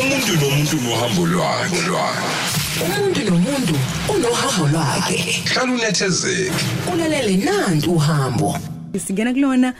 umuntu nomuntu nohambo lwakhe. Lwakhe umuntu nomuntu unohambo lwakhe. Hlala unethezeke. Ulalele nanti uhambo. Singena kulona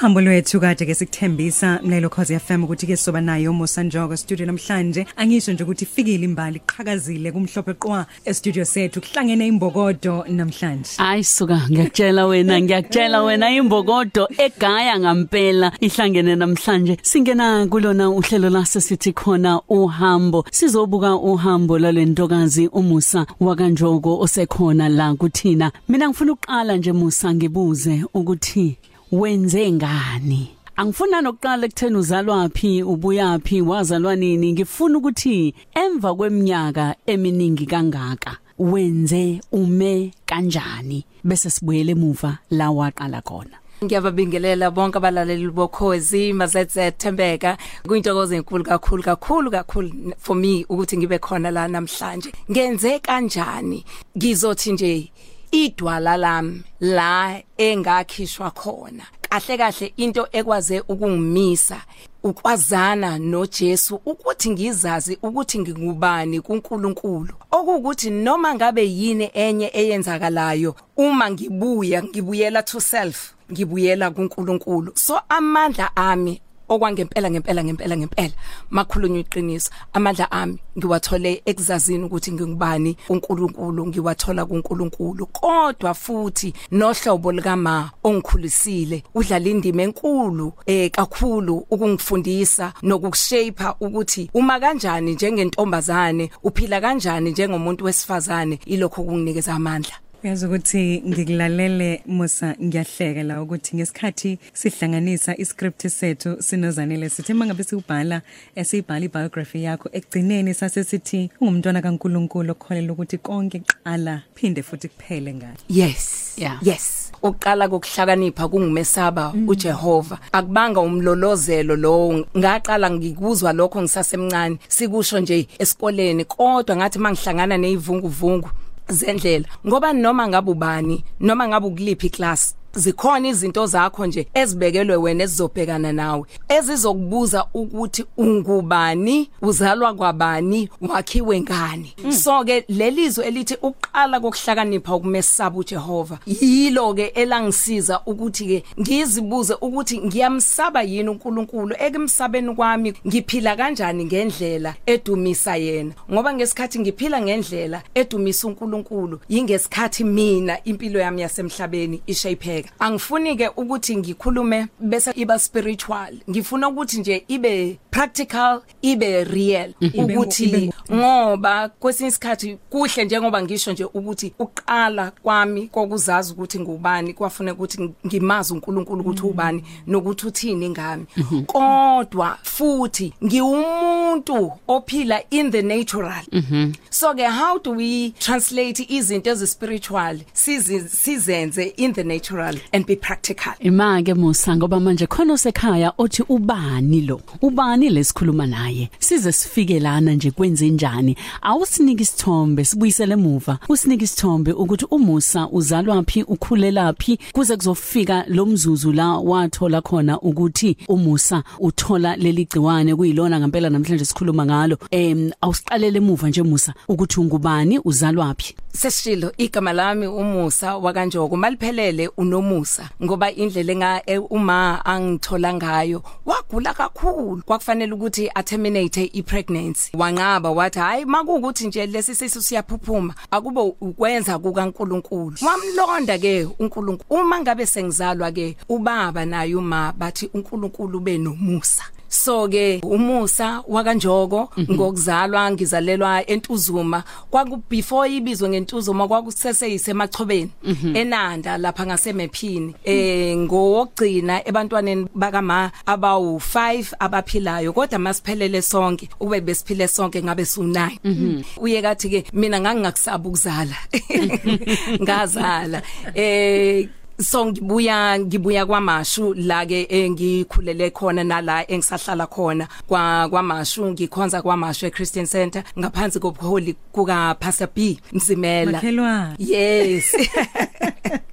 hambo lwethu kade ke sikuthembisa mlelo cause FM ukuthi ke soba nayo Musa Njogo studio namhlanje. Angisho nje ukuthi ifikile imbali iqhakazile kumhlophe qwa e studio sethu kuhlangene imbokodo namhlanje. Hayi suka ngiyakutshela wena ngiyakutshela wena imbokodo egaya ngampela ihlangene namhlanje. Singena kulona uhlelo lase sithi khona uhambo. Sizobuka uhambo lalwentokazi umusa wakanjogo osekhona la kuthina. Mina ngifuna uqala nje Musa ngibuze ukuthi wenze ngani? Angifuna nokuqala ekutheni uzalwapi ubuyapi wazalwa nini? Ngifuna ukuthi emva kweminyaka eminingi kangaka wenze ume kanjani? Bese sibuyele emuva la waqala khona. Ngiyababingelela bonke abalaleli bokhozi mazethe Thembeka. Kuyintokozo enkulu kakhulu kakhulu kakhulu for me ukuthi ngibe khona la namhlanje. Ngenze kanjani? Ngizothi nje idwala lami la engakhishwa khona. Kahle kahle into ekwaze ukungimisa ukwazana noJesu ukuthi ngizazi ukuthi ngingubani kuNkulunkulu. Okuwukuthi noma ngabe yini enye eyenzakalayo uma ngibuya ngibuyela to self ngibuyela kuNkulunkulu. So amandla ami okwangempela ngempela ngempela ngempela. Makhulunywa iqiniso. Amandla ami ngiwathole ekuzazini ukuthi ngingubani uNkulunkulu ngiwathola kuNkulunkulu. Kodwa futhi nohlobo likama ongikhulisile udlala indima enkulu eh kakhulu ukungifundisa nokukushape ukuthi uma kanjani njengentombazane uphila kanjani njengomuntu wesifazane. Ilokho kunginikeza amandla. Uyazi ukuthi ngikulalele Musa ngiyahleka la ukuthi ngesikhathi sihlanganisa iscript sethu sinozanele sithi mangabe siubhala esibhala ibiography yakho ekugcineni sase sithi ungumntwana kaNkuluNkulu okholela ukuthi konke qala phinde futhi kuphele ngalo yes. Yeah. yes. Uqala kokuhlakanipha kungumesaba uJehova. Akubanga umlolozelo lo ngaqala ngikuzwa lokho ngisasemncane. Sikusho nje esikoleni kodwa ngathi mangihlangana nezivunguvungu zendlela. Ngoba noma ngabe ubani noma ngabe ukuliphi class zikhona izinto zakho nje ezibekelwe wena ezizobhekana nawe ezizokubuza ukuthi ungubani uzalwa kwabani wakhiwe ngani. So ke lelizwe elithi uqala kokuhlakanipha ukumesaba uJehova yilo ke elangisiza ukuthi ke ngizibuze ukuthi ngiyamsaba yini uNkulunkulu ekimsabeni kwami ngiphila kanjani ngendlela edumisa yena? Ngoba ngesikhathi ngiphila ngendlela edumisa uNkulunkulu yingesikhathi mina impilo yami yasemhlabeni ishape ukuqhubeka angifuni ke ukuthi ngikhulume bese iba spiritual. Ngifuna ukuthi nje ibe practical ibe real Ibe- ukuthi ibe- ngoba kwesinye isikhathi kuhle njengoba ngisho nje ukuthi uqala kwami kokuzazi ukuthi ngubani kwafuna ukuthi ngimazi uNkulunkulu ukuthi ubani nokuthi uthini ngami. Kodwa futhi ngiwumuntu ophila in the natural. So ke how do we translate izinto ezispiritual sizi- sizenze in the natural? And be practical. Imake Musa ngoba manje khona osekhaya othi ubani lo? Ubani lesikhuluma naye? Size sifike lana nje kwenze njani? Awusinike isithombe sibuyisele emuva. Usinike isithombe ukuthi umusa uzalwaphi ukhulelaphi kuze kuzofika lo mzuzu la wathola khona ukuthi umusa uthola leli gciwane kuyilona ngempela namhlanje sikhuluma ngalo. Em awusiqalele emuva nje Musa ukuthi ungubani uzalwaphi sesishilo igama lami umusa wakanjoko maliphelele unomusa ngoba indlela enga e- uma angithola ngayo wagula kakhulu. Kwakufanele ukuthi aterminate ipregnancy. Wanqaba wathi hayi makuukuthi nje lesi sisu siyaphuphuma akube ukwenza kukaNkuluNkulu. Wamlonda ke uNkulunkulu. Uma ngabe sengizalwa ke ubaba naye uma bathi uNkulunkulu benomusa so ke umusa wakanjoko ngokuzalwa ngizalelwa entuzuma. Kwaku before ibizwe ngentuzuma kwakusese yisemachobeni enanda lapha ngasemephini eh ngokugcina ebantwaneni bakama abawu 5 abaphilayo kodwa masiphelele sonke ube besiphile sonke ngabe su9 uye kathi ke mina ngangingakusaba ukuzala. Ngazala. Eh so ngibuya ngibuya kwamashu la ke engikhulele khona nala engisahlala khona. Kwa kwamashu ngikhonza kwamashu eChristian Center ngaphansi kobuholi kuka Pastor B Mzimela. Makhelwane. Yes.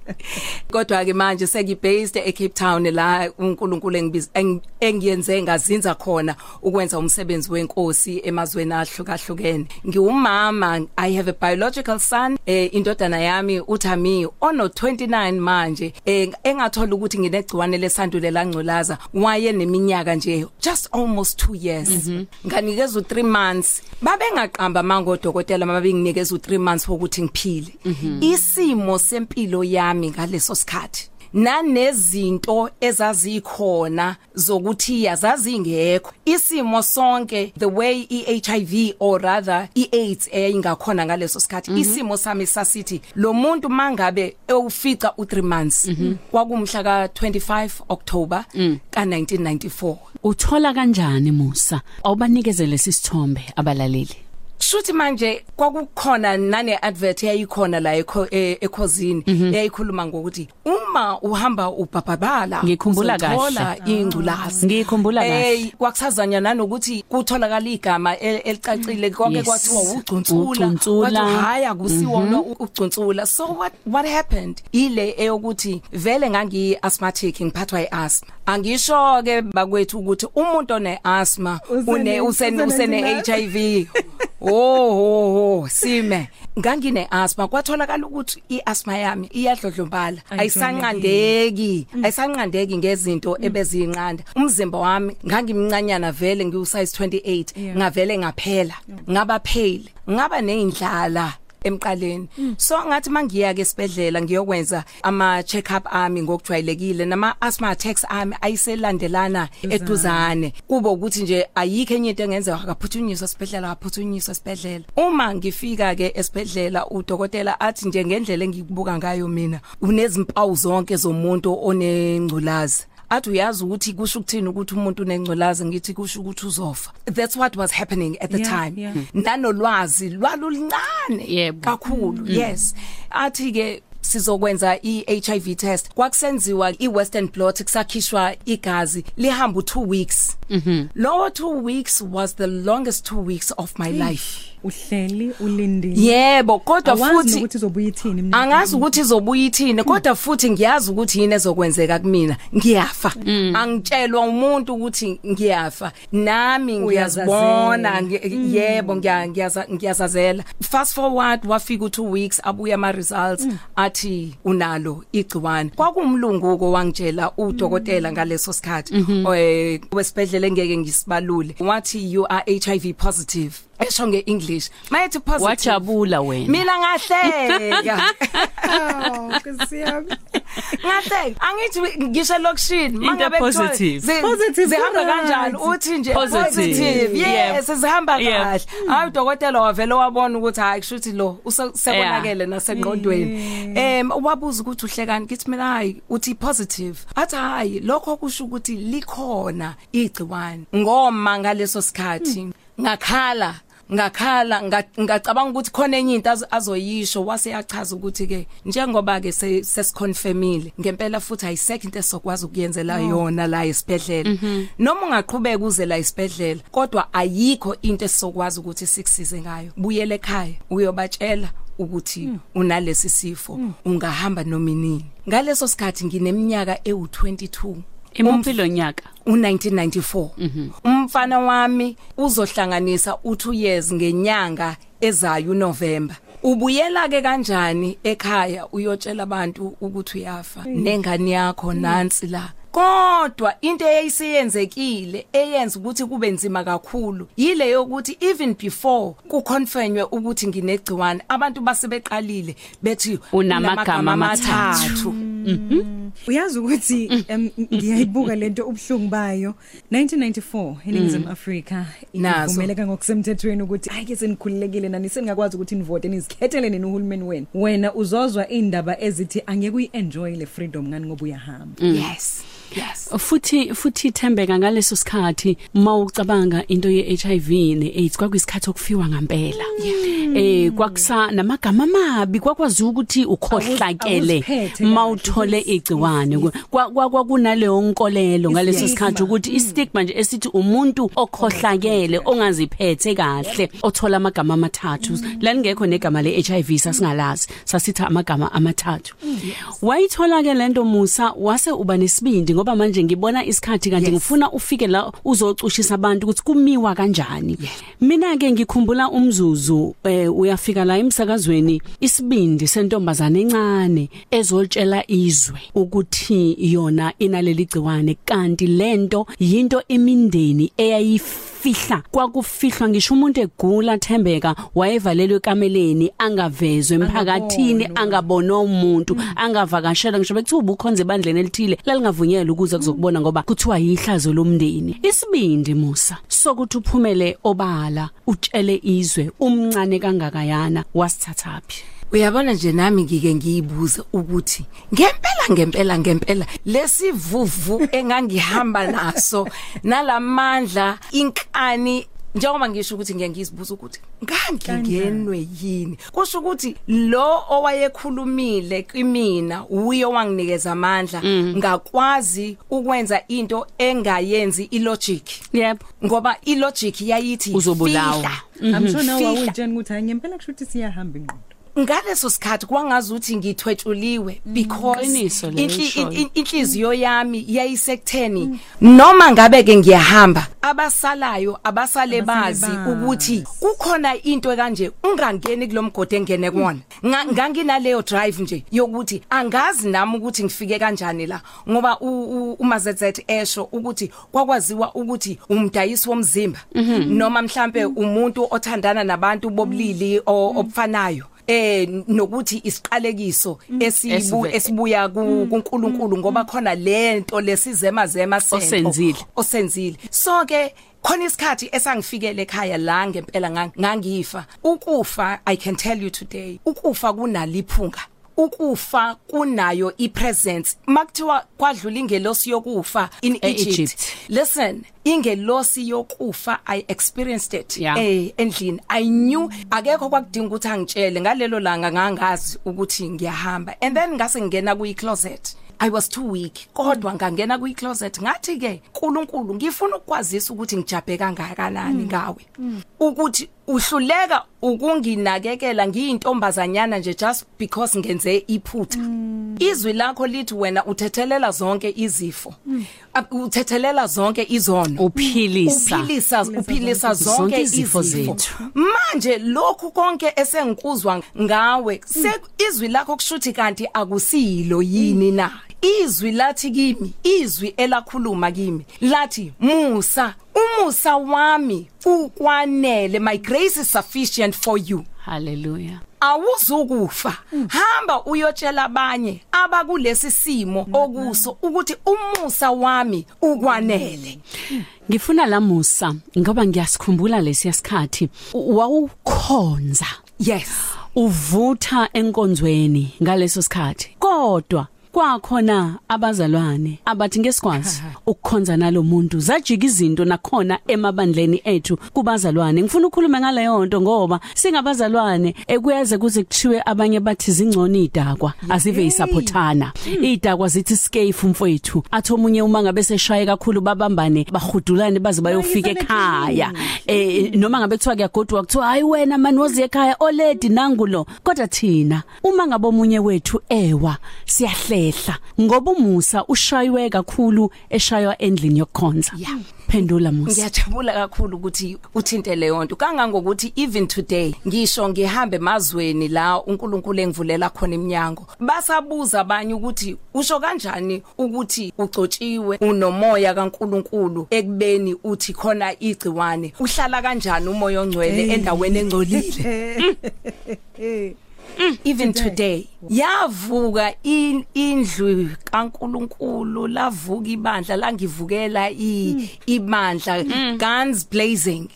Kodwa ke manje sengibased eCape Town la uNkulunkulu engibiza eng- engiyenze ngazinza khona ukwenza umsebenzi wenkosi emazweni ahlukahlukene. Ngiwumama i have a biological son eh, indodana yami uThami ono 29 manje. Eh, engathola ukuthi nginegciwane lesandulela ngculaza waye neminyaka nje just almost 2 years -hmm. nganikeza u3 months babengaqamba mango dokotela mabenginikeza u3 months wokuthi ngiphile -hmm. isimo sempilo yami ngaleso sikhathi nanezinto ezazikhona zokuthi yazazingekho isimo sonke the way iHIV or rather iAIDS eyingakhona ngaleso sikhathi mm -hmm. isimo sami sasithi lo muntu mangabe ewufica u3 months mm -hmm. kwakumhla ka25 October mm. ka1994 uthola kanjani Musa awubanikezele sisithombe abalaleli Shuthi manje kwakukhona nane advert yayikhona la ekho- e- ekhosini yayikhuluma ngokuthi uma uhamba ubhabhabala Ngikhumbula uzothola ingculazi. Ngikhumbula kahle. Kwakusazanya nanokuthi kutholakala igama el- elicacile konke kwathiwa ugcuntsula Ugcuntsula. Kwathi hayi akusiwona ugcuntsula so what what happened? Ile eyokuthi vele ngangi asthmatic ngiphathwa iasthma angisho ke bakwethu ukuthi umuntu one asthma une usene usene HIV oh ho ho sime. Ngangine asthma kwatholakala ukuthi iasthma yami iyadlodlombala ayisanqandeki ayisanqandeki ngezinto ebezinqanda umzimba wami ngangimncanyana vele ngiu size 28 ngavele ngaphela ngaba pale ngaba neindlala emqaleni. So ngathi mangiya ke esibedlela ngiyokwenza ama check up ami ngokujwayelekile nama asthma attacks ami ayiselandelana eduzane. kube ukuthi nje ayikho enye into engenza akaphuthunyiswa esibedlela akaphuthunyiswa esibedlela uma ngifika ke esibedlela udokotela athi nje ngendlela engikubuka ngayo mina unezimpawu zonke zomuntu onengculazi. Athi uyazi ukuthi kusho ukuthini ukuthi umuntu unengculazi ngithi kusho ukuthi uzofa. That's what was happening at the Yeah, time. yeah. nanolwazi lwalulincane Yebo. kakhulu yes. Athi ke sizokwenza iHIV test. Kwakusenziwa iWestern blot kusakhishwa igazi lihamba u2 weeks. Lowo 2 weeks was the longest 2 weeks of my life. Uhleli ulindile yebo kodwa Awazi futhi nokuthi izobuya ithini mina angazi ukuthi izobuya ithini kodwa futhi ngiyazi ukuthi yini ezokwenzeka kumina. Ngiyafa. Angitshelwa umuntu ukuthi ngiyafa. Nami ngiyazibona ngi- yebo ngiya- ngiyaza- ngiyazazela. Fast forward wafika u2 weeks abuya ama results athi unalo igciwane. Kwakumlungu ko wangitshela udokotela ngaleso sikhathi. Eh wesibedlela engeke ngisibalule. Wathi you are HIV positive. Esho ngeEnglish. Mayethi positive. Wajabula wena. Mina ngahleka. Oh, kusiyami ngahleka. Angithi ngisho lokushini mangabe positive. Positive zihamba kanjani? uthi nje Positive. yes zihamba Yep. kahle. Hayi udokotela wavele wabona ukuthi hayi kushuthi lo use- sekonakele nasengqondweni. Em wabuza ukuthi uhlekani ngithi mina hayi uthi positive. Athi hayi lokho kusho ukuthi likhona igciwane. Ngoma ngaleso sikhathi ngakhala ngakhala nga- ngacabanga ukuthi khona enye into azo- azoyisho wase yachaza ukuthi ke njengoba ke se- sesiconfirmile ngempela futhi ayisekho into esokwazi ukuyenzela yona la esibedlela noma ungaqhubeka uze la esibedlela kodwa ayikho into esokwazi ukuthi sikusize ngayo. Buyele ekhaya uyobatshela ukuthi unalesi sifo ungahamba nominini ngaleso sikhathi ngineminyaka ewu22 impilo nyaka. u1994 umfana wami uzohlanganisa u2 years ngenyanga ezayo uNovember. Ubuyela ke kanjani ekhaya uyotshela abantu ukuthi uyafa? Nengane yakho nansi la. Kodwa into eyayisiyenzekile eyenza ukuthi kube nzima kakhulu yile yokuthi even before kuconfirmwe ukuthi nginegciwane abantu basebeqalile bethi "Unamagama amathathu." Uyazi ukuthi em, ngiyayibuka lento ubhlungu bayo. 1994 eningizimu Afrika Nazo. ivumeleka ngokusemthethweni ukuthi ayike senikhululekile nani seningakwazi ukuthi nivote nizikhethele nini uhulumeni wenu. Wena uzozwa indaba ezithi angeke uyienjoy le freedom ngani ngoba uyahamba. Yes yes. Futhi futhi thembeka ngaleso sikhathi mawucabanga into ye HIV neAIDS kwakuyisikhathi okufiwa ngempela. Eh kwakusa namagama amabi kwakwazi ukuthi ukhohlakele awuziphethe uthole igciwane. Kwa- kwa kwa kunaleyo nkolelo ngaleso sikhathi ukuthi istigma nje esithi umuntu okhohlakele ongaziphethe kahle othola amagama amathathu. Laningekho negama le HIV sasingalazi sasithi amagama amathathu. Wayithola ke lento Musa wase uba nesibindi ngoba manje ngibona isikhathi kanti ngifuna ufike la uzocushisa abantu ukuthi kumiwa kanjani. Mina ke ngikhumbula umzuzu eh, uyafika la emsakazweni isibindi sentombazane encane ezoltshela izwe ukuthi yona inaleli gciwane kanti lento yinto imindeni eyayifihla kwakufihlwa ngisho umuntu egula thembeka wayevalelwe ekameleni angavezwe emphakathini angabonwa. umuntu angavakashela ngisho bekuthiwa ubukhonze bandleni elithile lalingavunyelwa ukuze kuzokubona ngoba kuthiwa yihlazo lomndeni. Isibindi Musa sokuthi uphumele obala utshele izwe umncane kangakayana wasithathaphi? Uyabona nje nami ngike ngiyibuza ukuthi ngempela ngempela ngempela lesivuvu engangihamba naso nalamandla inkani njengoba ngisho ukuthi ngeke ngizibuza ukuthi ngangingenwe yini? Kusho ukuthi lo owayekhulumile kimina uye wanginikeza amandla ngakwazi ukwenza into engayenzi ilogic. Yebo ngoba ilogic yayithi Uzobulawa. fihla. I'm sure nawe Fihla. awutshela ukuthi hayi ngempela kusho ukuthi siyahamba ingqondo ngaleso sikhathi kwangazuthi ngithwetshuliwe because Qiniso leyo inhli- eshoyo. in- inhliziyo yami yayisekutheni noma ngabe ke ngiyahamba abasalayo abasale bazi bazi. ukuthi kukhona into kanje ungangeni kulomgodi engene kuwona Nga- nganginaleyo drive nje yokuthi angazi nami ukuthi ngifike kanjani la ngoba u- u- uMazetet esho ukuthi kwakwaziwa ukuthi umdayisi womzimba noma mhlambe umuntu othandana nabantu bobulili o- obufanayo eh nokuthi isiqalekiso esibu Esive- esibuya ku- kuNkulunkulu ngoba khona lento lesizema zema sento Osenzile. so ke khona isikhathi esangifikele ekhaya la ngempela ngang- ngangifa. Ukufa i can tell you today ukufa kunaliphunga. Ukufa kunayo ipresence. Makuthiwa kwadlula ingelosi yokufa in E-Egypt. Egypt. Listen ingelosi yokufa i experienced it Yeah. eh endlini. I knew akekho kwakudinga ukuthi angitshele. Ngalelo langa ngangazi ukuthi ngiyahamba. And then ngase ngena kuyi closet I was too weak. Kodwa ngangena kuyi closet ngathi ke uNkulunkulu ngifuna ukukwazisa ukuthi ngijabhe kangakanani ngawe? Ukuthi uhluleka ukunginakekela ngiyintombazanyana nje just because ngenze iphutha. Izwi lakho lithi wena uthethelela zonke izifo. Ab- uthethelela zonke izono. Uphilisa. Uphilisa. Uphilisa zonke Zonke izifo izifo. zethu. manje lokhu konke esengikuzwa ngawe se izwi lakho kushuthi kanti akusilo yini na? Izwi lathi kimi izwi elakhuluma kimi lathi Musa umusa wami ukwanele. My grace is sufficient for you. Haleluya awuzukufa. Hamba uyotshela abanye abakulesi simo okuso ukuthi umusa wami ukwanele. Ngifuna la Musa ngoba ngiyasikhumbula lesiyasikhathi wawukhonza. Yes. Uvutha enkonzweni ngaleso sikhathi. Kodwa kwakhona abazalwane abathi ngesikwazi ukukhonza nalomuntu zajika izinto nakhona emabandleni ethu kubazalwane. Ngifuna ukukhuluma ngaleyo nto ngoba singabazalwane ekuyeze kuze kuthiwe abanye bathi zingcono idakwa azive isaphothana. Idakwa zithi scafe umfowethu athi omunye uma ngabe seshaye kakhulu babambane bahudulane baze bayofika ekhaya. eh noma ngabe kuthiwa kuyagodwa kuthiwa hayi wena mani wozi ekhaya oledi nangulo kodwa thina uma ngabe omunye wethu ewa siyahlehla ngoba umusa ushaywe kakhulu eshaywa endlini yokukhonza. Yeah. phendula musa. Ngiyajabula kakhulu ukuthi uthinte leyo nto kangangokuthi even today ngisho ngihambe emazweni la uNkulunkulu engivulela khona iminyango. Basabuza abanye ukuthi usho kanjani ukuthi ugcotshiwe unomoya kaNkulunkulu ekubeni uthi khona igciwane. Uhlala kanjani umoya ongcwele endaweni engcolile? even today. yavuka in- indlu kaNkuluNkulu lavuka ibandla langivukela i- ibandla. Guns blazing.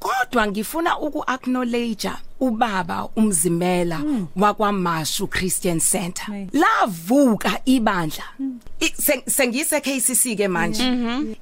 Kodwa ngifuna uku acknowledge ubaba umzimela wakwaMashu Christian Center lavuka ibandla. Seng- sengise KCC ke manje.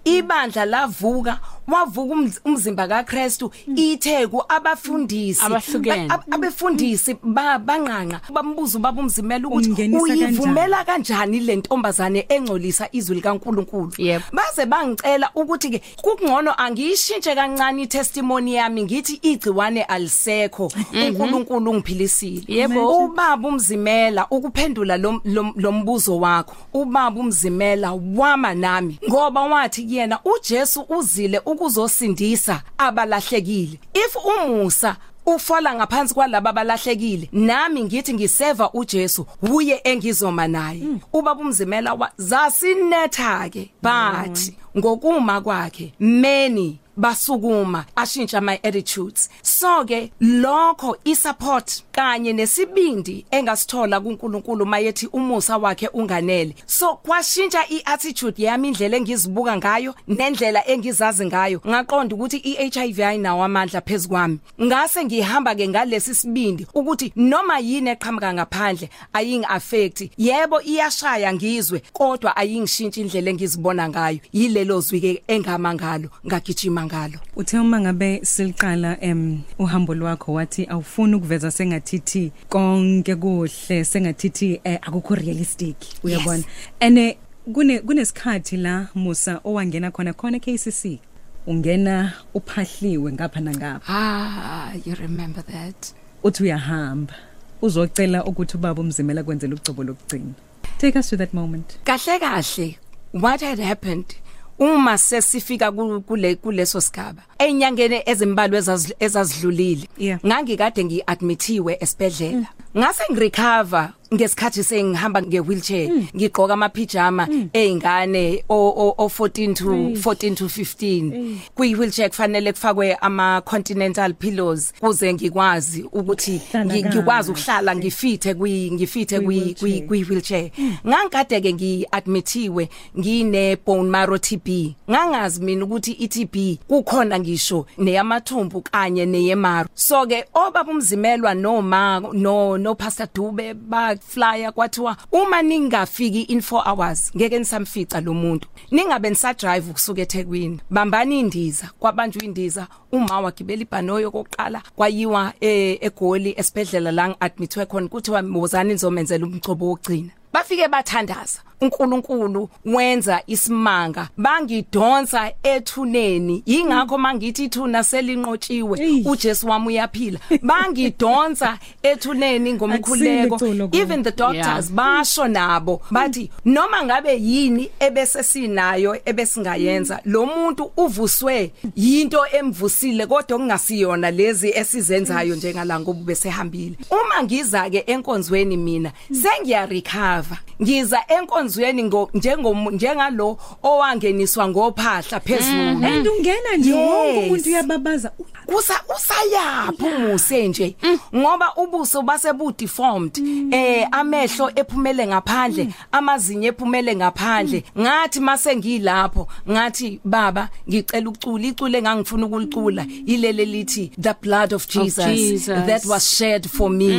Ibandla lavuka wavuka umz- umzimba kaKristu itheku abafundisi Abahlukene. ba- ab- abefundisi ba- banqanqa bambuza ubaba umzimela ukuthi Umngenisa kanjani? uyivumela kanjani le ntombazane engcolisa izwi likaNkuluNkulu Yep. baze bangicela ukuthi ke kungcono angiyishintshe kancane itestimony yami ngithi igciwane alisekho uNkulunkulu ungiphilisile Yebo. ubaba umzimela ukuphendula lo lo- lo mbuzo wakho ubaba umzimela wama nami ngoba wathi kuyena uJesu uzile ukuzosindisa abalahlekile. If umusa ufola ngaphansi kwalabo abalahlekile nami ngithi ngiseva uJesu uye engizoma naye. Ubaba umzimela wa- zasinetha ke bathi ngokuma kwakhe many basukuma ashintsha my attitudes. So ke lokho isupport kanye nesibindi engasithola kuNkulunkulu mayethi umusa wakhe unganele. So kwashintsha iattitude yami indlela engizibuka ngayo nendlela engizazi ngayo. Ngaqonda ukuthi iHIV ayinawo amandla phezukwami ngase ngihamba ke ngalesi sibindi ukuthi noma yini eqhamuka ngaphandle ayingi affect yebo iyashaya ngizwe kodwa ayingishintshi indlela engizibona ngayo. Yilelo zwi ke engama ngalo ngagijima ngalo. Uthe uma ngabe siliqala em uhambo lwakho wathi awufuni ukuveza sengathithi konke kuhle sengathithi eh, akukho realistic uyabona? Ene kune kunesikhathi la Musa owangena khona khona KCC ungena uphahliwe ngapha nangapha. Ah you remember that. Uthi uyahamba uzocela ukuthi ubaba umzimela kwenzela ucebo lokugcina take us to that moment. Kahle kahle what had happened? Uma sesifika ku- kule kuleso sigaba enyangene ezimbalwa ezaz- ezazidlulile. Yeah. ngangikade ngiadmithiwe esibedlela ngase ngirecover ngesikhathi sengihamba ngewheelchair ngigqoka ama pyjama ezingane o o 14 to 14 to 15 kuyi wheelchair kufanele kufakwe ama continental pillows kuze ngikwazi ukuthi Hlala ngi- ngikwazi kahle. ukuhlala ngifithe kwi ngifithe kwi kwi Kwi-wheelchair. kwi wheelchair ngangikade ke ngiadmithiwe ngine bone marrow TB ngangazi mina ukuthi iTB kukhona ngisho neyamathumbu kanye neyemaro so ke obaba umzimelwa noma no no pastor Dube ba flyer kwathiwa uma ningafiki in 4 hours ngeke nisamfica lo muntu. Ningabe nisa drive ukusuka eThekwini. Bambani indiza kwabanjwa indiza. Uma wagibela ibhanoyo kokuqala kwayiwa eh, egoli esibedlela la ngiadmitwe khona kuthiwa wozani nizomenzela umcobo wokugcina. Bafike bathandaza. uNkulunkulu wenza isimanga. Bangidonsa ethuneni. Ingakho mangithi ithuna selinqotshiwe. uJesu wami uyaphila. Bangidonsa ethuneni ngomkhuleko. Even the doctors basho nabo. Bathi noma ngabe yini ebese sinayo ebesingayenza lo muntu uvuswe yinto emvusile kodwa kungasiyona lezi esizenzayo njengala ngoba besehambile uma ngiza ke enkonzweni mina sengiya recover ngiza enkonzweni ngo njengo njengalo owangeniswa ngophahla phezulu. And ungena nje wonke umuntu uyababaza. Kusa usayaphi umuse nje? Ngoba ubuso base bu deformed eh amehlo ephumele ngaphandle amazinyo ephumele ngaphandle. Ngathi mase ngilapho ngathi baba ngicela ucula icule engangifuna ukulicula. Ilele lithi the blood of Jesus, Jesus. that was shed for me.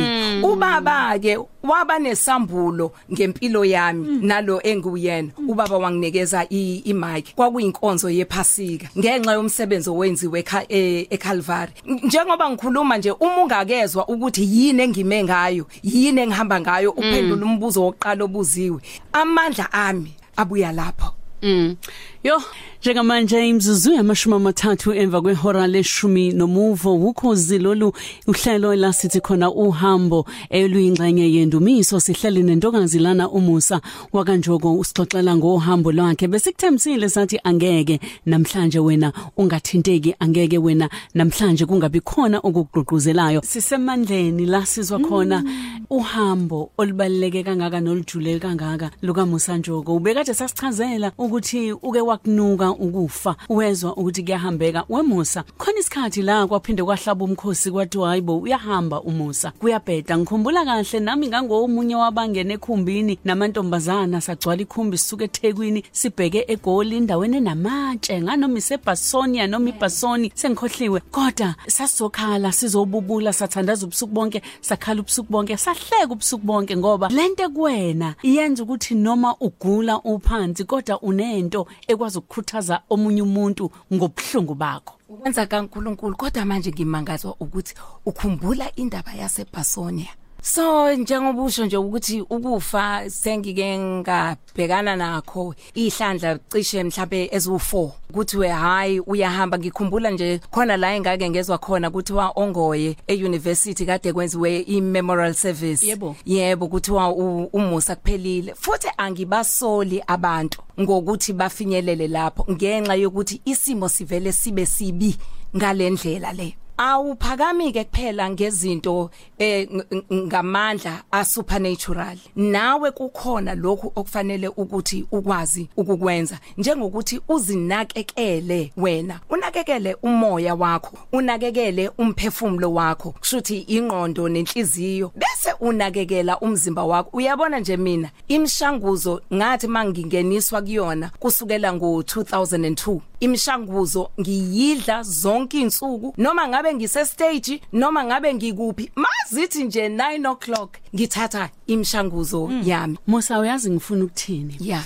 Ubaba ke waba nesambulo ngempilo yami nalo enguyena. Ubaba wanginikeza i i mic. Kwakuyinkonzo yephasika. Ngenxa yomsebenzi owenziwe ekha- e- eCalvary njengoba ngikhuluma nje uma ungakezwa ukuthi yini engime ngayo yini engihamba ngayo uphendula umbuzo wokuqala obuziwe. Amandla ami abuya lapho. Mm. Yo, njengamanje imzuzu yamashumi amathathu emva kwehora leshumi nomuvo ukhozi lolu uhlelo la sithi khona uhambo eluyingxenye yendumiso sihleli nentokazi lana umusa. Wakanjoko usixoxela ngohambo lwakhe besikuthembisile sathi angeke namhlanje wena ungathinteki angeke wena namhlanje kungabi khona okugqugquzelayo. Sisemandleni la sizwa khona uhambo olubaleke kangaka nolujule kangaka luka Musa Njoko ubekade sasichazela ukuthi uke wakunuka ukufa wezwa ukuthi kuyahambeka wemusa khona isikhathi la kwaphinde kwahlaba umkhosi kwathi hayibo uyahamba umusa. Kuyabheda ngikhumbula kahle nami ngangomunye wabangena ekhumbini namantombazana sagcwala ikhumbi sisuke eThekwini sibheke egoli indaweni enamatshe nganoma iseBasonia noma iBasoni sengikhohliwe. Kodwa sasizokhala sizobubula sathandaza ubusuku bonke sakhala ubusuku bonke sahleka ubusuku bonke ngoba lento kuwena iyenza ukuthi noma ugula uphansi kodwa unento bekwazi ukukhuthaza omunye umuntu ngobuhlungu bakho. Ukwenza kaNkuluNkulu kodwa manje ngimangazwa ukuthi ukhumbula indaba yaseBasonia So njengoba usho nje ukuthi ukufa sengike ngabhekana nakho ihlandla cishe mhlambe ezu4 ukuthi we hayi uyahamba. Ngikhumbula nje khona la engake ngezwe khona ukuthi wa ongoye euniversity kade kwenziwe imemorial service. Yebo. yebo ukuthi wa u- umusa kuphelile. Futhi angibasoli abantu ngokuthi bafinyelele lapho ngenxa yokuthi isimo sivele sibe sibi ngalendlela le. Awuphakami ke kuphela ngezinto eh ng- ng- ngamandla a supernatural nawe kukhona lokhu okufanele ukuthi ukwazi ukukwenza. Njengokuthi uzinakekele wena unakekele umoya wakho unakekele umphefumulo wakho kushuthi ingqondo nenhliziyo. Bese unakekela umzimba wakho. Uyabona nje mina imshanguzo ngathi mangingeniswa kuyona kusukela ngo2002 imshanguzo ngiyidla zonke insuku noma ngabe ngise stage noma ngabe ngikuphi mazithi nje 9 o'clock ngithatha imshanguzo yami. Musa uyazi ngifuna ukuthini? Yeah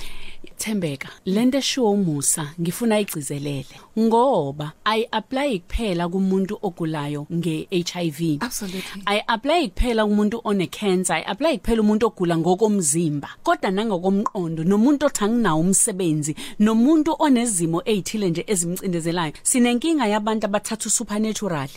Thembeka lento eshiwo umusa ngifuna igcizelele. Ngoba ay apply kuphela kumuntu ogulayo ngeHIV Absolutely. ay apply kuphela kumuntu one cancer. Ay apply kuphela umuntu ogula ngokomzimba. Kodwa nangokomqondo nomuntu othi anginawo umsebenzi nomuntu onezimo ezithile nje ezimcindezelayo sinenkinga yabantu abathatha supernatural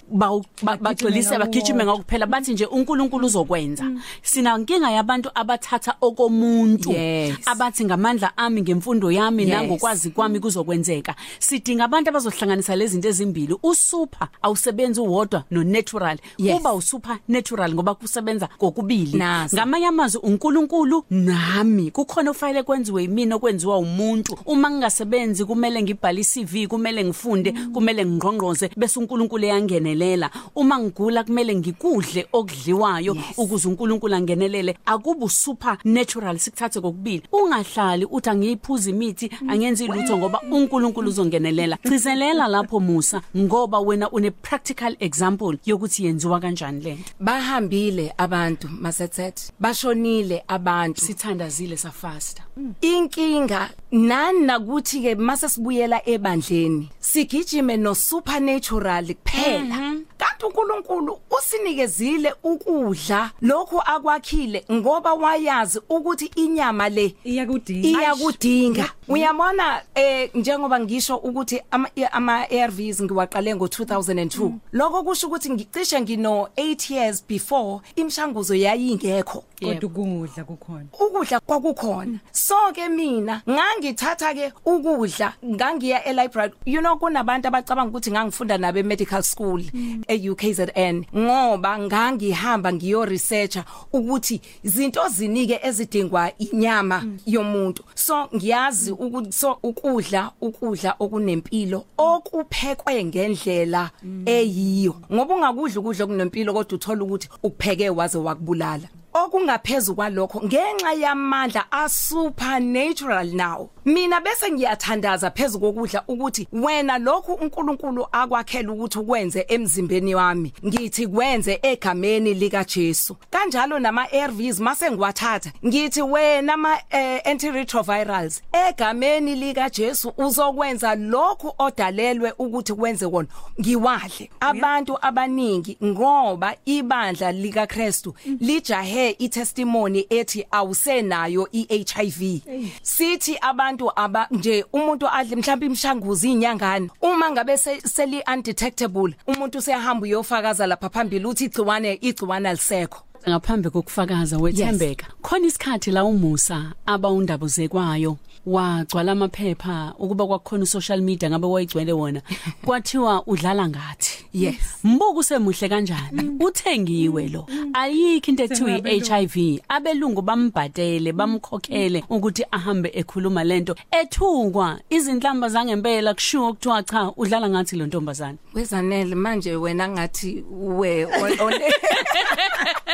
bagxilise bagijime ngokuphela bathi nje uNkulunkulu uzokwenza. Sina inkinga yabantu abathatha okomuntu. Yes. abathi ngamandla ami ngemfundo yami Yes. nangokwazi kwami kuzokwenzeka. Sidinga abantu abazohlanganisa lezi zinto ezimbili usuper awusebenzi uwodwa no natural Yes. uba usuper natural ngoba kusebenza kokubili. Nazo. ngamanye amazwi uNkulunkulu nami kukhona ofanele kwenziwe yimina okwenziwa umuntu. Uma ngingasebenzi kumele ngibhale iCV kumele ngifunde kumele ngingqongqoze bese uNkulunkulu eyangenelela. Uma ngigula kumele ngikudle okudliwayo ukuze uNkulunkulu angenelele. Akubu super natural sikuthathe kokubili. Ungahlali uthi angiyiphuza imithi angenzi lutho ngoba uNkulunkulu uzongenelela. Cizelela lapho Musa ngoba wena une practical example yokuthi yenziwa kanjani lento bahambile abantu masethet. Bashonile abantu. Sithandazile safasta. Inkinga nani nakuthi ke mase sibuyela ebandleni sigijime no supernatural kuphela kanti uNkulunkulu usinikezile ukudla. Lokhu akwakhile ngoba wayazi ukuthi inyama le iyakudinga. iyakudinga. Uyabona eh njengoba ngisho ukuthi ama ama ARVs ngiwaqale ngo2002 lokho kusho ukuthi ngicishe ngino 8 years before imshanguzo yayingekho. Kodwa ukudla kukhona. Ukudla kwakukhona. So ke mina ngangithatha ke ukudla ngangiya e library you know kunabantu abacabanga ukuthi ngangifunda nabe medical school e UKZN ngoba ngangihamba ngiyo researcher ukuthi izinto zinike ezidingwa inyama yomuntu. So ngiyazi ukuthi so ukudla ukudla okunempilo okuphekwe ngendlela eyiyo. Ngoba ungakudla ukudla okunempilo kodwa uthola ukuthi ukupheke waze wakubulala. Okungaphezulu kwalokho ngenxa yamandla a supernatural now. Mina bese ngiyathandaza phezulu kokudla ukuthi wena lokhu uNkulunkulu akwakhela ukuthi ukwenze emzimbeni wami ngithi kwenze egameni lika Jesu. Kanjalo nama ARVs mase ngiwathatha ngithi wena ama eh, antiretrovirals egameni lika Jesu uzokwenza lokhu odalelwe ukuthi kwenze kona ngiwadle. Abantu abaningi ngoba ibandla lika Kristu lijahe itestimony ethi awusenayo iHIV sithi abantu aba nje umuntu adle mhlawumbe imshanguzi inyangane uma ngabe se- seli undetectable umuntu usehamba uyofakaza lapha phambili uthi igciwane igciwane alisekho. Ngaphambi kokufakaza wethembeka. Khona isikhathi la umusa aba undabuzekwayo wagcwala amaphepha ukuba kwakhona social media ngabe wayigcwele wona. Kwathiwa udlala ngathi. Yes. mbuku semuhle kanjani? Uthengiwe lo. Ayikho into ethiwa iHIV abelungu bambhatele bamkhokhele ukuthi ahambe ekhuluma lento ethukwa izinhlamba zangempela kushiwo kuthiwa cha udlala ngathi lo ntombazana wezanele manje wena ngathi we on-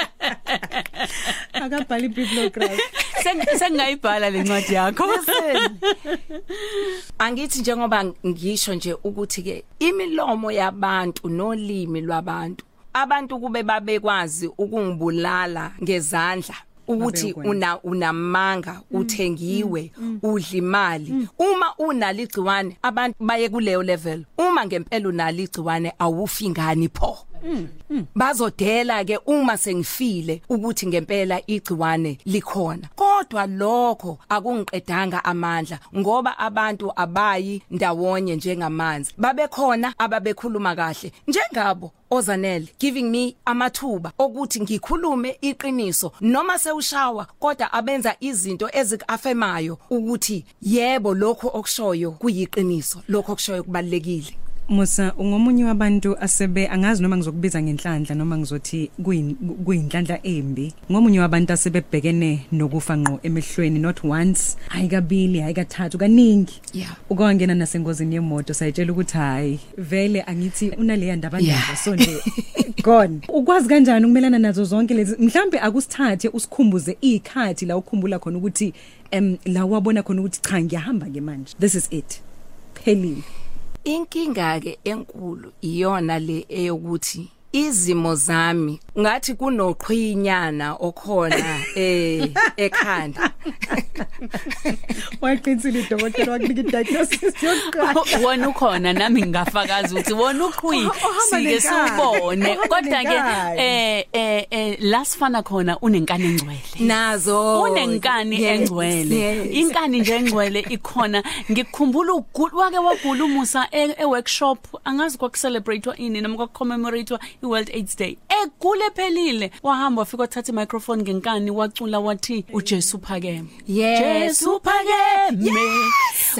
on- akabhali bibliography Seng- sengingayibhala lencwadi yakho. Angithi njengoba ngisho nje ukuthi ke imilomo yabantu nolimi lwabantu abantu kube babekwazi ukungibulala ngezandla ukuthi una unamanga uthengiwe udla imali. Uma unalo igciwane abantu baye kuleyo level. Uma ngempela unalo igciwane awufingani pho? Bazodela ke uma sengifile ukuthi ngempela igciwane likhona. Kodwa lokho akungiqedanga amandla ngoba abantu abayi ndawonye njengamanzi. Babekhona ababekhuluma kahle njengabo ozanele giving me amathuba okuthi ngikhulume iqiniso noma sewushawa kodwa abenza izinto ezikafemayo ukuthi yebo lokho okushoyo kuyiqiniso lokho okushoyo kubalekile Musa ungomunye wabantu asebe angazi noma ngizokubiza ngenhlanhla noma ngizothi kuyin- kuyinhlanhla embi. Ngomunye wabantu asebebhekene nokufa ngqo emehlweni not once hayi kabili hayi kathathu kaningi. Yeah. ukwangena nasengozini yemoto sayitshela ukuthi hayi vele angithi unaleya ndaba ndaba Yeah. so nje gone. Ukwazi kanjani ukumelana nazo zonke lezi? Mhlambe akusithathe usikhumbuze ikhathi la ukhumbula khona ukuthi em la wabona khona ukuthi cha ngiyahamba ke manje. This is it. Phelile. Inkinga ke enkulu iyona le eyokuthi izimo zami ngathi kunoqhwinyana okhona eh ekhanda. Waqinisile udokotela wakunika i-diagnosis yokuqala. Wona ukhona nami ngingafakaza ukuthi wona uqhwi Ohamba sike nenkani, siubone ohamba kodwa ke nenkani. eh eh eh la sifana khona unenkani engcwele. Nazo. Unenkani Yes, engcwele. yes. inkani nje engcwele ikhona. Ngikukhumbula ugula wake wagula umusa e e workshop angazi kwakucelebratewa ini noma kwakucommemoratewa. iWorld AIDS Day. Egule phelile. Wahamba wafika wathatha imicrophone ngenkani wacula wathi uJesu phakeme Yes. Jesu phakeme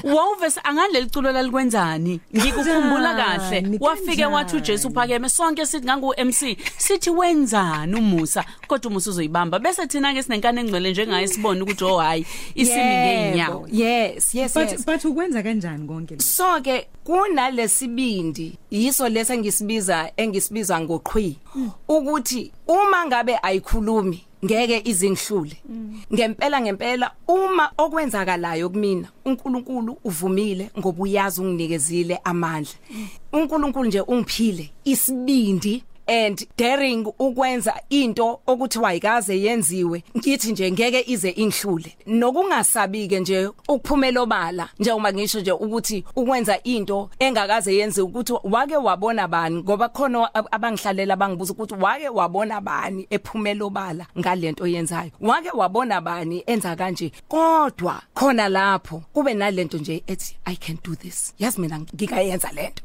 wawuvese angaleli culo lalikwenzani? Ngikukhumbula kahle. Kanjani, wafike wathi kanjani? uJesu phakeme sonke sithi ngangu MC sithi wenzani umusa? Kodwa umusa uzoyibamba. Bese thina ke sinenkani engcwele njengaye sibone ukuthi oh hayi isimi ngeenyawo yes yes but yes. but ukwenza kanjani konke lokho so ke kunalesibindi yiso lesa ngisibiza engisibiza ngoqhwi ukuthi uma ngabe ayikhulumi ngeke izingihlule ngempela ngempela uma okwenzakalayo kumina uNkulunkulu uvumile ngoba uyazi unginikezile amandla. uNkulunkulu nje ungiphile isibindi and daring ukwenza into okuthi wayikaze yenziwe ngithi nje ngeke ize inhlule. Nokungasabike nje ukuphumela obala njengoba ngisho nje ukuthi ukwenza into engakaze yenze ukuthi wake wabona bani ngoba khona ab- abangihlalela bangibuza ukuthi wake wabona bani ephumela obala ngalento yenzayo. Wake wabona bani enza kanje kodwa khona lapho kube nalento nje ethi i can do this. Yazi mina ngikayenza lento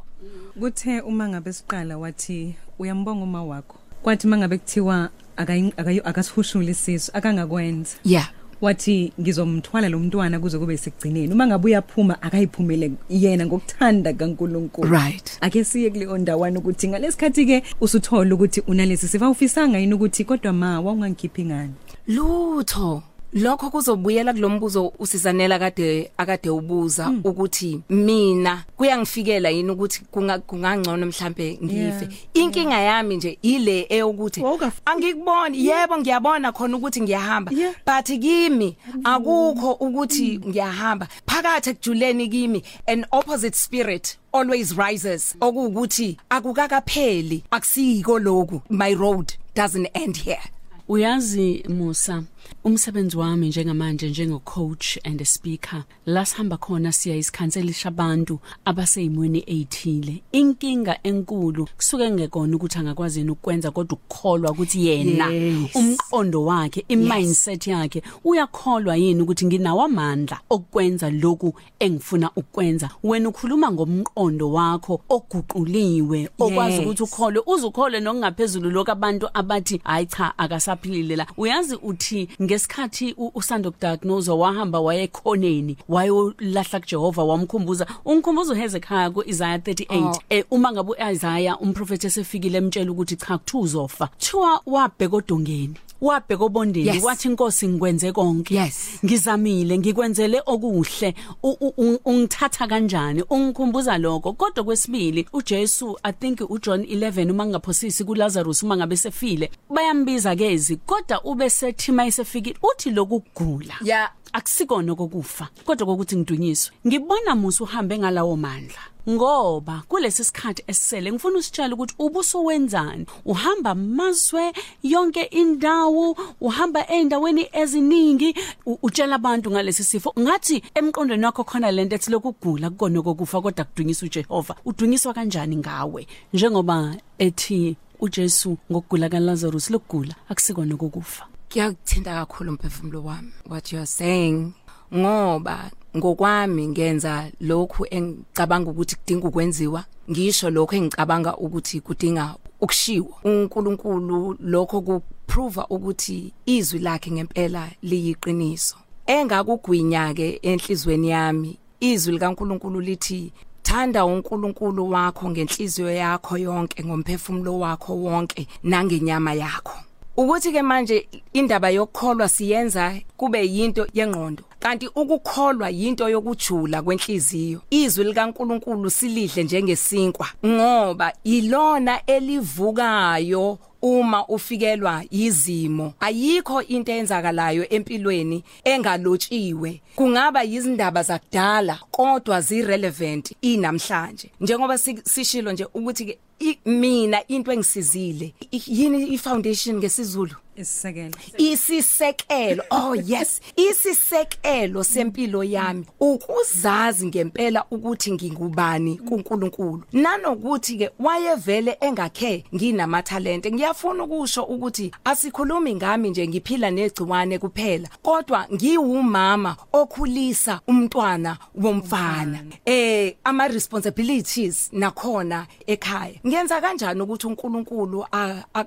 kuthe uma ngabe siqala wathi uyambonga uma wakho. Kwathi mangabe kuthiwa akayi- akayi- akasihushuli isizo akangakwenza. Yeah. Wathi ngizomthwala lo mntwana kuze kube sekugcineni. Uma ngabe uyaphuma akayiphumele yena ngokuthanda kaNkuluNkulu. Right. ake siye kuleyo ndawana ukuthi ngalesikhathi ke usuthola ukuthi unalesi sifa ufisanga yini ukuthi kodwa ma wawungangikhiphi ngani? Lutho. Lokho kuzobuyela kulombuzo usizanela kade akade ubuza ukuthi mina kuyangifikela yini ukuthi kunga- kungangcono mhlambe ngife? Yeah, inkinga yami nje ile eyokuthi angikuboni yebo ngiyabona khona ukuthi ngiyahamba Yeah. but kimi akukho ukuthi ngiyahamba. Phakathi ekujuleni kimi an opposite spirit always rises okuwukuthi akukakapheli akusiko lokhu my road doesn't end here. Uyazi Musa umsebenzi wami njengamanje njengocoach and a speaker la sihamba khona siya isikhanselisha abantu abaseyimweni ezithile inkinga enkulu kusuke ngekona ukuthi angakwazi yini ukwenza kodwa ukukholwa ukuthi yena Yes. umqondo wakhe imindset yakhe uyakholwa yini ukuthi nginawo amandla okwenza lokhu engifuna ukwenza wena ukhuluma ngomqondo wakho oguquliwe okwazi Yes. ukuthi ukholwe uzukhole nokungaphezulu lokho abantu abathi hayi cha akasaphilile la uyazi uthi ngesikhathi u- usanda kudiagnose wahamba wayekhoneni wayolahla kuJehova wamkhumbuza ungikhumbuza uHezekiah kuIsaiah 38 Oh. eh uma ngabe uIsaiah umprofeti esefikile emtshela ukuthi cha kuthiwa uzofa thiwa wabheka odongeni wabheka obondeni Yes. wathi inkosi ngikwenze konke. Yes. ngizamile ngikwenzele okuhle. U- u- u- ungithatha kanjani? Ungikhumbuza lokho. Kodwa kwesibili uJesu i think uJohn 11 uma ngaphosisi kuLazarus uma ngabe sefile bayambiza kezi kodwa ube sethi mayisefikile uthi lokugula Yeah. akusikona kokufa kodwa kokuthi ngidunyiswe. Ngibona musu uhambe ngalawo mandla. Ngoba kulesi sikhathi esisele ngifuna usitshela ukuthi ubusuwenzani uhamba amazwe yonke indawo uhamba eindaweni eziningi. U- utshela abantu ngalesi sifo. Ngathi emqondweni wakho khona lento ethi lokugula kukona kokufa kodwa kudunyiswa uJehova. Udunyiswa kanjani ngawe? Njengoba ethi uJesu ngokugula kaLazarus lokugula akusikona kokufa. Kuyakuthinta kakhulu umphefumulo wami what you are saying. Ngoba ngokwami ngenza lokhu engicabanga ukuthi kudinga ukwenziwa ngisho lokho engicabanga ukuthi kudinga ukushiwo uNkulunkulu lokho kuprova ukuthi izwi lakhe ngempela liyiqiniso. Engakugwinya ke enhlizweni yami izwi likaNkulunkulu lithi thanda uNkulunkulu wakho ngenhliziyo yakho yonke ngomphefumulo wakho wonke nangenyama yakho. Ukuthi ke manje indaba yokukholwa siyenza kube yinto yengqondo. Kanti ukukholwa yinto yokujula kwenhliziyo. Izwi likaNkuluNkulu silidle njengesinkwa ngoba ilona elivukayo uma ufikelwa izimo ayikho into eyenzakalayo empilweni engalotshiwe kungaba izindaba zakudala kodwa zirelevant inamhlanje. Njengoba si- sishilo nje ukuthi mina into engisizile. Yini ifoundation ngesizulu? Isisekelo. Isisekelo. Oh yes. Isisekelo sempilo yami. Ukuzazi ngempela ukuthi ngingubani kuNkulunkulu. Nanokuthi ke wayevele engakhe nginamatalente ngiyafuna ukusho ukuthi asikhulumi ngami nje ngiphila negciwane kuphela kodwa ngiwumama okhulisa umntwana womfana. Eh ama responsibilities nakhona ekhaya. Ngenza kanjani ukuthi uNkulunkulu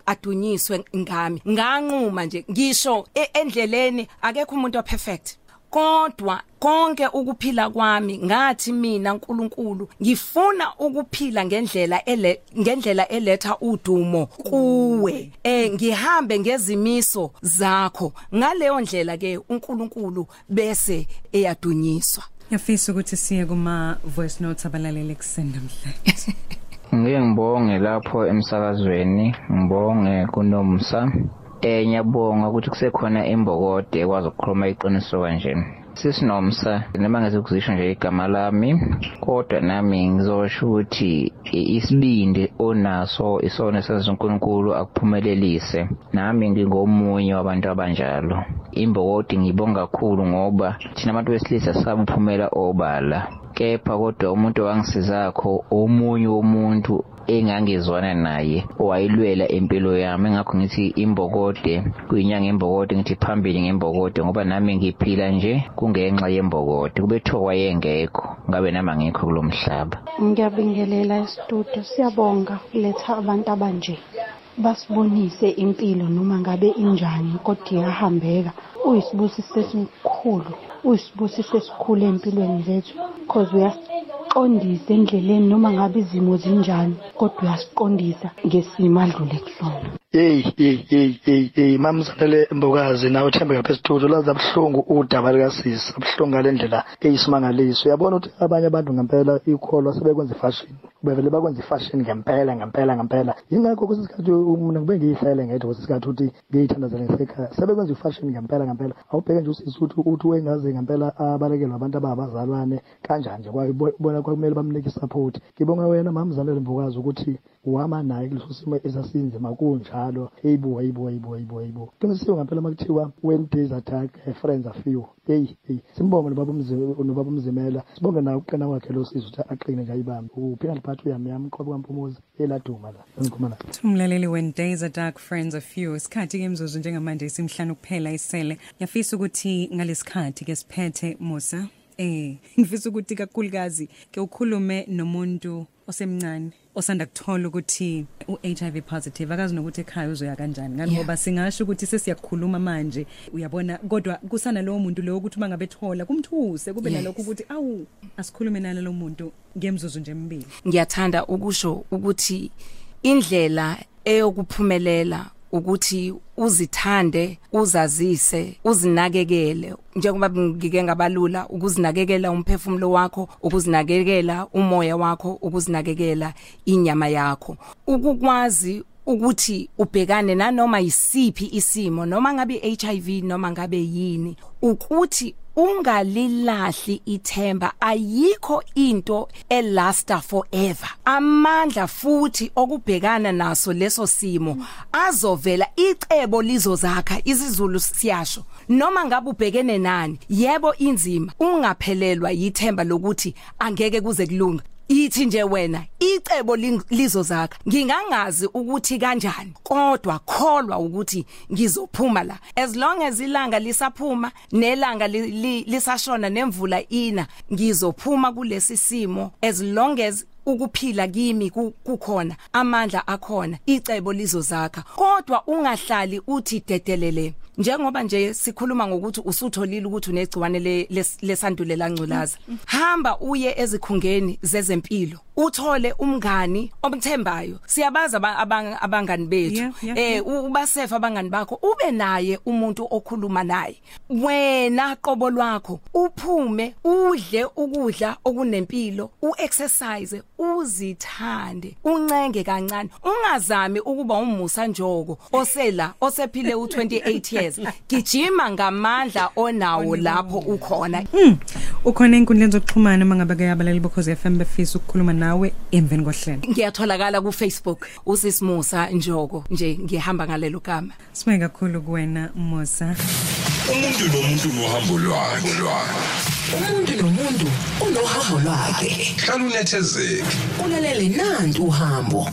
adunyiswe ngami? Nganquma nje ngisho e- endleleni akekho umuntu operfect kodwa konke ukuphila kwami ngathi mina uNkulunkulu ngifuna ukuphila ngendlela ele ngendlela eletha udumo kuwe. Eh ngihambe ngezimiso zakho. Ngaleyo ndlela ke uNkulunkulu bese eyadunyiswa. Yafisa ukuthi siye kuma voice notes abalaleli kusenda mhle Ngike ngibonge lapho emsakazweni ngibonge kunomsa. Eh ngiyabonga ukuthi kusekhona imbokode ekwazi ukukhuluma iqiniso kanje. Sisinomsa noma ngezikuzisho nje igama lami kodwa nami ngizosho ukuthi i- isibindi onaso isona senza uNkulunkulu akuphumelelise. Nami ngingomunye wabantu abanjalo. Imbokodi ngibonga kakhulu ngoba thina abantu besilisa sabe uphumela obala. Kepha kodwa umuntu owangisizakho omunye womuntu engangizwana naye owayilwela impilo yami. Ngakho ngithi imbokode kuyinyanga imbokode ngithi phambili ngembokode ngoba nami ngiphila nje kungenxa yembokode. Kube kuthiwa wayengekho ngabe nami angikho kulo mhlaba. Ngiyabingelela esitudio siyabonga kuletha abantu abanje. Basibonise impilo noma ngabe injani kodwa iyahambeka. Uyisibusiso esikhulu uyisibusiso esikhulu empilweni zethu cause uyasiqondisa endleleni noma ngabe izimo zinjani kodwa uyasiqondisa ngesimo adlule kusona yeyi yeyi yeyi yeyi yeyi mamzanele mbokazi nawe thembeka phesitudio lazi abuhlungu udaba likasisi abuhlungu ngale ndlela eyisimangaliso uyabona ukuthi abanye abantu ngempela ikholwa sebekwenza ifashini bevele bakwenza ifashini ngempela ngempela ngempela. Yingakho kwesinye isikhathi mina ngibe ngiyihlele ngedwa kwesinye isikhathi ukuthi ngiyithandazele ngisekhaya sebekwenza ifashini ngempela ngempela. Awubheke nje usisi ukuthi ukuthi wengaze ngempela abalekelwa abantu ababazalwane kanjani nje kwabona kwakumele bamnike isupport. Ngibonga wena mamzanele mbokazi ukuthi uhamba naye kuleso simo esasinzima kunjalo eyibo eyibo eyibo eyibo eyibo qinisile ngempela makuthiwa when days attack friends are few. Eyi eyi simbonge nobaba umzimela. Sibonge nawe ukuqina kwakhe lo sizo ukuthi aqine nje ayibambe. Uphina liphathi uyami yami qobe kwampumuza eladuma la engikhuluma la umlaleli when days are dark friends are few. Isikhathi ke imzuzu njengamanje isimhlanu kuphela isele. Yafisa ukuthi ngalesikhathi ke siphethe Musa. Eh ngifisa ukuthi kakhulukazi ke ukhulume nomuntu osemncane osanda kuthola ukuthi uHIV positive akazi nokuthi ekhaya uzoya kanjani ngani Yeah. ngoba singasho ukuthi sesiyakhuluma manje uyabona kodwa kusana lowo muntu lo ukuthi mangabe thola kumthuse kube Yes. nalokho ukuthi awu asikhulume nalo muntu ngemzuzu nje emibili ngiyathanda ukusho ukuthi indlela eyokuphumelela ukuthi uzithande uzazise uzinakekele. Njengoba ngike ngabalula ukuzinakekela umphefumulo wakho ukuzinakekela umoya wakho ukuzinakekela inyama yakho. Ukukwazi ukuthi ubhekane nanoma yisiphi isimo noma ngabe HIV noma ngabe yini ukuthi ungalilahli ithemba ayikho into elasta forever. Amandla futhi okubhekana naso leso simo azovela icebo lizozakha isizulu siyasho. Noma ngabe ubhekene nani yebo inzima ungaphelelwa yithemba lokuthi angeke kuze kulunga ithi nje wena icebo ling- lizozakha ngingangazi ukuthi kanjani kodwa kholwa ukuthi ngizophuma la. As long as ilanga lisaphuma nelanga li- li- lisashona nemvula ina ngizophuma kulesi simo. As long as ukuphila kimi ku- kukhona amandla akhona icebo lizozakha kodwa ungahlali uthi dedelele njengoba nje sikhuluma ngokuthi usutholile ukuthi unegciwane le- les- lesandulela ngculaza hamba uye ezikhungeni zezempilo. Uthole umngani omthembayo. Siyabaza aba- abang- abangani bethu. Eh ubasefa abangani bakho ube naye umuntu okhuluma naye. Wena qobo lwakho uphume udle ukudla okunempilo uexercise uzithande uncenge kancane. Ungazami ukuba umusa njoko osela osephile u28 years. Gijima ngamandla onawo lapho ukhona. Ukhona enkundleni zokuxhumana mangabe ke abalali bokhoze FM befisa ukukhuluma nawe. Emveni kohlelo. Ngiyatholakala ku Facebook usisimusa njoko nje ngihamba ngalelo gama. Sibonge kakhulu kuwena Musa. Umuntu nomuntu nohambo lwakhe. Umuntu nomuntu unohambo lwakhe. Hlala unethezeke. Ulalele nantu uhambo.